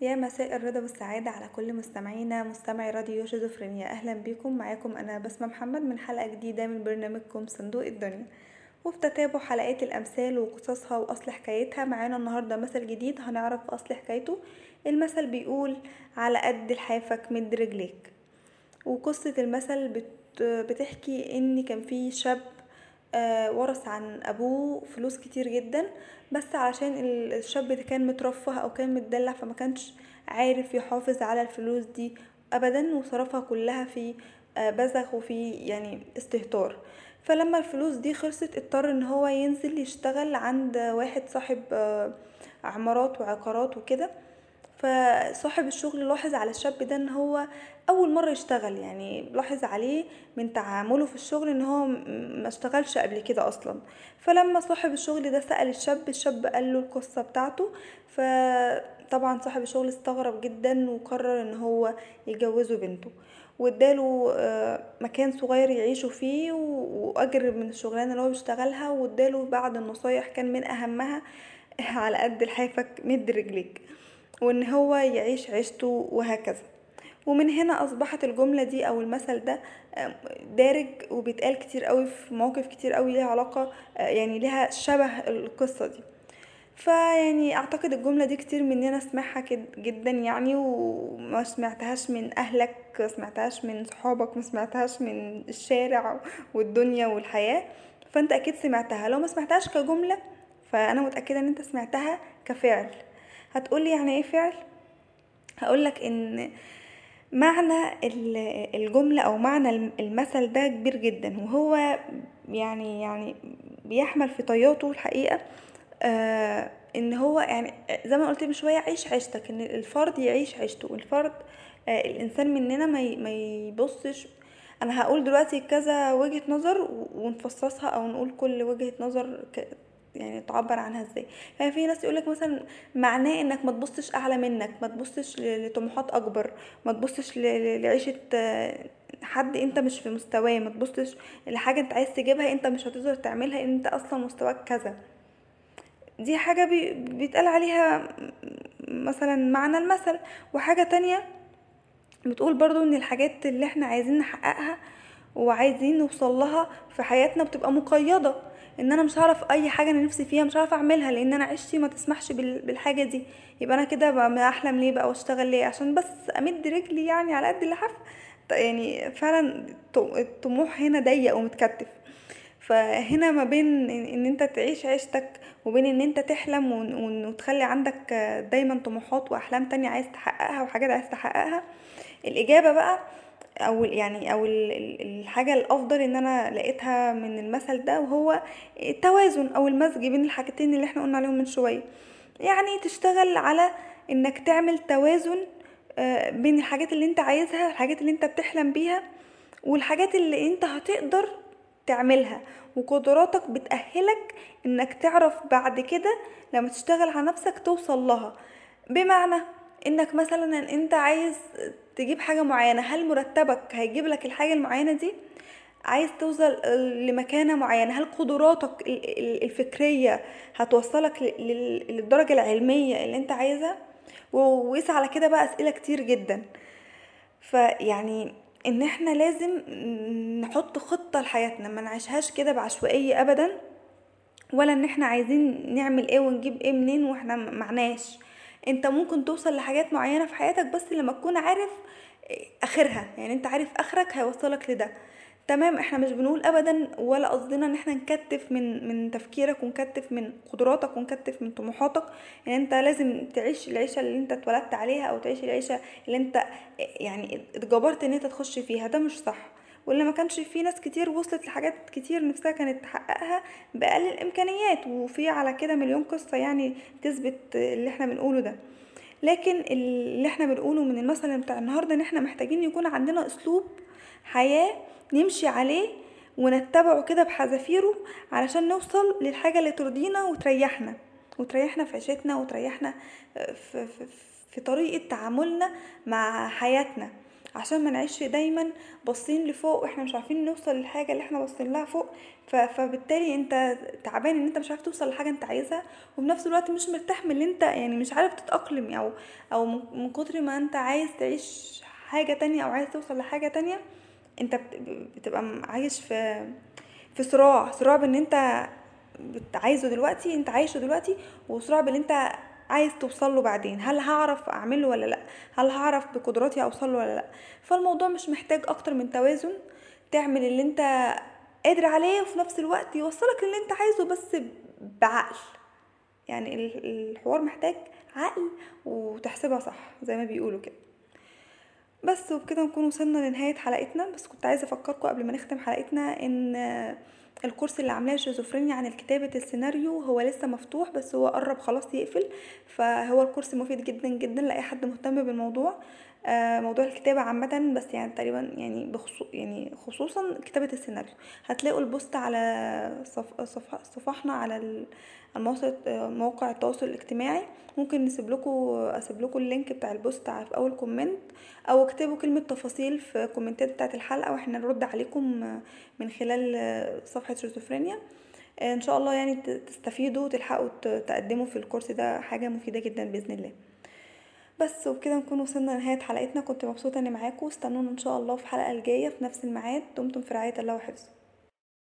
يا مساء الرضا والسعادة على كل مستمعينا. مستمعي راديو شيزوفرينيا أهلا بكم. معاكم أنا بسمة محمد من حلقة جديدة من برنامجكم صندوق الدنيا. وفي تتابع حلقات الأمثال وقصصها وأصل حكايتها معانا النهاردة مثل جديد. هنعرف أصل حكايته. المثل بيقول على قد لحافك مد رجليك. وقصة المثل بت بتحكي إن كان في شاب ورث عن أبوه فلوس كتير جدا بس علشان ال- الشاب ده كان مترفه أو كان متدلع فما كانش عارف يحافظ على الفلوس دي ابدا وصرفها كلها في آه، بذخ وفي يعني استهتار. فلما الفلوس دي خلصت اضطر إن هو ينزل يشتغل عند واحد صاحب آه، عمارات وعقارات وكده. فصاحب الشغل لاحظ على الشاب ده إن هو أول مرة يشتغل يعني لاحظ عليه من تعامله في الشغل إن هو ما اشتغلش قبل كده أصلا. فلما صاحب الشغل ده سأل الشاب الشاب قال له القصة بتاعته. فطبعا صاحب الشغل استغرب جدا وقرر إن هو يجوزه بنته. واداله آه، مكان صغير يعيشوا فيه وأجر من الشغلانة اللي هو بيشتغلها واداله بعض النصايح كان من أهمها على قد لحافك مد رجليك. وإن هو يعيش عيشته وهكذا. ومن هنا أصبحت الجملة دي أو المثل ده دارج وبيتقال كتير قوي في مواقف كتير قوي ليها علاقة آه، يعني ليها شبه القصة دي. فيعني أعتقد الجملة دي كتير مننا سمعها جدا يعني وما سمعتهاش من أهلك ما سمعتهاش من صحابك ما سمعتهاش من الشارع والدنيا والحياة. فأنت أكيد سمعتها. لو ما سمعتهاش كجملة فأنا متأكدة إن أنت سمعتها كفعل. هتقولي يعني إيه فعل؟ هقولك إن معنى ال- الجملة أو معنى الم- المثل ده كبير جدا وهو يعني يعني بيحمل في طياته الحقيقة آه إن هو يعني زي ما قلت من شوية عيش عيشتك إن الفرد يعيش عيشته الفرد آه الإنسان مننا ما يبصش. أنا هقول دلوقتي كذا وجهة نظر ونفصصها أو نقول كل وجهة نظر يعني تعبر عنها إزاي. يعني في ناس يقولك مثلا معناه إنك ما تبصش أعلى منك ما تبصش لطموحات أكبر ما تبصش ل- ل- لعيشة آه، حد أنت مش في مستواه ما تبصش لحاجة أنت عايز تجيبها أنت مش هتقدر تعملها ان أنت أصلا مستواك كذا. دي حاجة بي- بيتقال عليها مثلا معنى المثل. وحاجة تانية بتقول برضو إن الحاجات اللي إحنا عايزين نحققها وعايزين نوصل لها في حياتنا بتبقى مقيدة. إن أنا مش هعرف أي حاجة أنا نفسي فيها مش هعرف أعملها لأن أنا عشتي ما تسمحش بال- بالحاجة دي. يبقى أنا كده أحلم ليه بقى وأشتغل ليه؟ عشان بس أمد رجلي يعني على قد اللحاف ط- يعني فعلا الط- الطموح هنا ضيق ومتكتف. فهنا ما بين ان أنت تعيش عيشتك وبين إن أنت تحلم وتخلي عندك دايما طموحات وأحلام تانية عايز تحققها وحاجات عايز تحققها. الإجابة بقى أو يعني أو ال- ال- الحاجة الأفضل إن أنا لقيتها من المثل ده وهو التوازن أو المزج بين الحاجتين اللي إحنا قلنا عليهم من شوية. يعني تشتغل على إنك تعمل توازن آه، بين الحاجات اللي أنت عايزها الحاجات اللي أنت بتحلم بيها والحاجات اللي أنت هتقدر تعملها. وقدراتك بتأهلك إنك تعرف بعد كده لما تشتغل على نفسك توصل لها. بمعنى إنك مثلا أنت عايز تجيب حاجة معينة هل مرتبك هيجيب لك الحاجة المعينة دي؟ عايز توصل لمكانة معينة هل قدراتك ال- ال- الفكرية هتوصلك للدرجة العلمية اللي انت عايزها؟ وقيس على كده بقى أسئلة كتير جدا. فيعني إن إحنا لازم نحط خطة لحياتنا ما نعيشهاش كده بعشوائية ابدا ولا إن إحنا عايزين نعمل إيه ونجيب إيه منين وإحنا معناش. انت ممكن توصل لحاجات معينة في حياتك بس لما تكون عارف آخرها يعني انت عارف آخرك هيوصلك لده. تمام إحنا مش بنقول ابدا ولا قصدنا إن إحنا نكتف من من تفكيرك ونكتف من قدراتك ونكتف من طموحاتك. يعني انت لازم تعيش العيشة اللي انت اتولدت عليها أو تعيش العيشة اللي انت يعني اتجبرت إن انت تخش فيها. ده مش صح. واللي ما كانش في ناس كتير وصلت لحاجات كتير نفسها كانت تحققها بأقل الإمكانيات وفي على كده مليون قصة يعني تثبت اللي إحنا بنقوله ده. لكن اللي إحنا بنقوله من المثل بتاع النهارده إن إحنا محتاجين يكون عندنا أسلوب حياة نمشي عليه ونتبعه كده بحذافيره علشان نوصل للحاجة اللي ترضينا وتريحنا وتريحنا في عيشتنا وتريحنا في, في, في طريقة تعاملنا مع حياتنا. عشان ما نعيش دايما باصين لفوق وإحنا مش عارفين نوصل للحاجة اللي إحنا باصين لها فوق. فبالتالي انت تعبان ان انت مش عارف توصل لحاجة انت عايزها وفي نفس الوقت مش مرتاح من اللي انت يعني مش عارف تتأقلم أو أو من كتر ما انت عايز تعيش حاجة تانية أو عايز توصل لحاجة تانية انت بت- بتبقى عايش في في صراع. صراع بان انت عايزه دلوقتي انت عايشه دلوقتي وصراع باللي انت عايز توصل له بعدين هل هعرف أعمله ولا لأ؟ هل هعرف بقدراتي اوصل له ولا لأ؟ فالموضوع مش محتاج أكتر من توازن تعمل اللي أنت قادر عليه وفي نفس الوقت يوصلك للي أنت عايزه بس بعقل. يعني ال- الحوار محتاج عقل وتحسبها صح زي ما بيقولوا كده. بس وبكده نكون وصلنا لنهاية حلقتنا. بس كنت عايزة أفكركم قبل ما نختم حلقتنا إن ال course اللي عاملاه شيزوفرينيا عن كتابة السيناريو هو لسه مفتوح بس هو قرب خلاص يقفل. فهو ال course مفيد جدا جدا لأي حد مهتم بالموضوع. موضوع الكتابة عامة بس يعني تقريبا يعني بخصوص يعني خصوصا كتابة السيناريو. هتلاقوا ال post على صف صف صفحنا على ال- المواقع مواقع التواصل الاجتماعي. ممكن نسيب لكم أسيب لكم ال link بتاع ال post في أول comment أو اكتبوا كلمة تفاصيل في ال commentات بتاعت الحلقة وإحنا نرد عليكم من خلال صفحة شيزوفرينيا. إن شاء الله يعني تستفيدوا وتلحقوا ت- تقدموا في الكورس ده حاجة مفيدة جدا بإذن الله. بس وبكده نكون وصلنا لنهاية حلقتنا. كنت مبسوطة إني معاكم. استنونا إن شاء الله في الحلقة الجاية في نفس الميعاد. دمتم في رعاية الله وحفظه.